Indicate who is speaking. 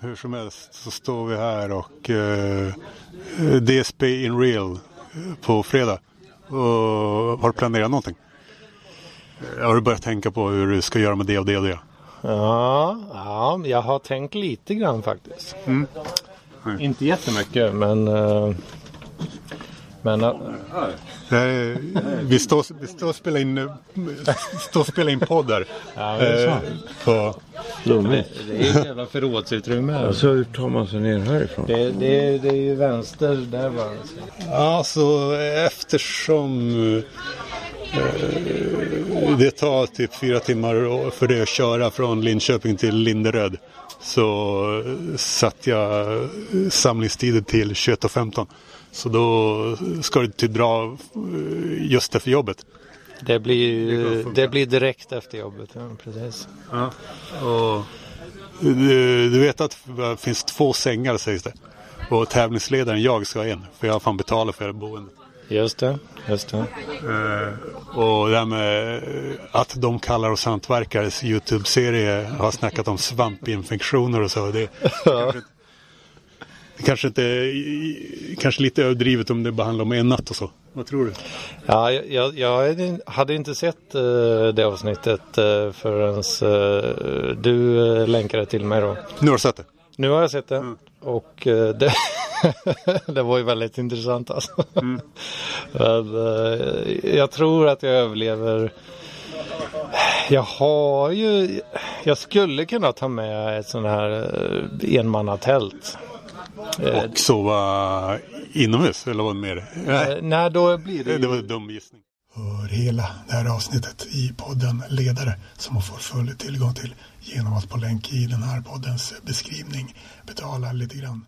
Speaker 1: hur som helst så står vi här och eh, DSP in real på fredag. Och har du planerat någonting? Har du börjat tänka på hur du ska göra med det och det och det?
Speaker 2: Ja, ja jag har tänkt lite grann faktiskt. Mm. Inte jättemycket men uh, men, uh,
Speaker 1: vi, står, vi står och spelar in, står och spelar in poddar.
Speaker 2: Ja, det är så.
Speaker 1: På...
Speaker 2: Det, det är ett jävla förrådsutrymme här.
Speaker 3: Alltså hur tar man sig ner härifrån?
Speaker 2: Det, det, det är ju vänster där bara.
Speaker 1: Ja, så eftersom Eh, det tar typ fyra timmar för det att köra från Linköping till Linderöd. Så satte jag samlingstiden till 21.15. Så då ska du typ dra eh, just efter jobbet.
Speaker 2: Det blir, det blir direkt efter jobbet, ja, precis.
Speaker 1: Ja. Och, du, du vet att det finns två sängar sägs det. Och tävlingsledaren jag ska ha en. För jag har fan betalat för boendet.
Speaker 2: Just det, just det.
Speaker 1: Uh, och det här med att de kallar oss hantverkares YouTube-serie har snackat om svampinfektioner och så. Det, ja. det kanske inte kanske lite överdrivet om det bara handlar om en natt och så. Vad tror du?
Speaker 2: Ja, jag, jag hade inte sett uh, det avsnittet uh, förrän uh, du länkade till mig då.
Speaker 1: Nu har du sett det?
Speaker 2: Nu har jag sett det. Mm. Och det, det var ju väldigt intressant alltså. Mm. Men, uh, jag tror att jag överlever. Jag har ju, jag skulle kunna ta med ett sånt här uh, enmannatält.
Speaker 1: Och sova inomhus eller vad mer?
Speaker 2: Nej. Uh, nej, då blir det
Speaker 1: ju... Det var en dum gissning. Hör hela det här avsnittet i podden Ledare som man får full tillgång till genom att på länk i den här poddens beskrivning betala lite grann.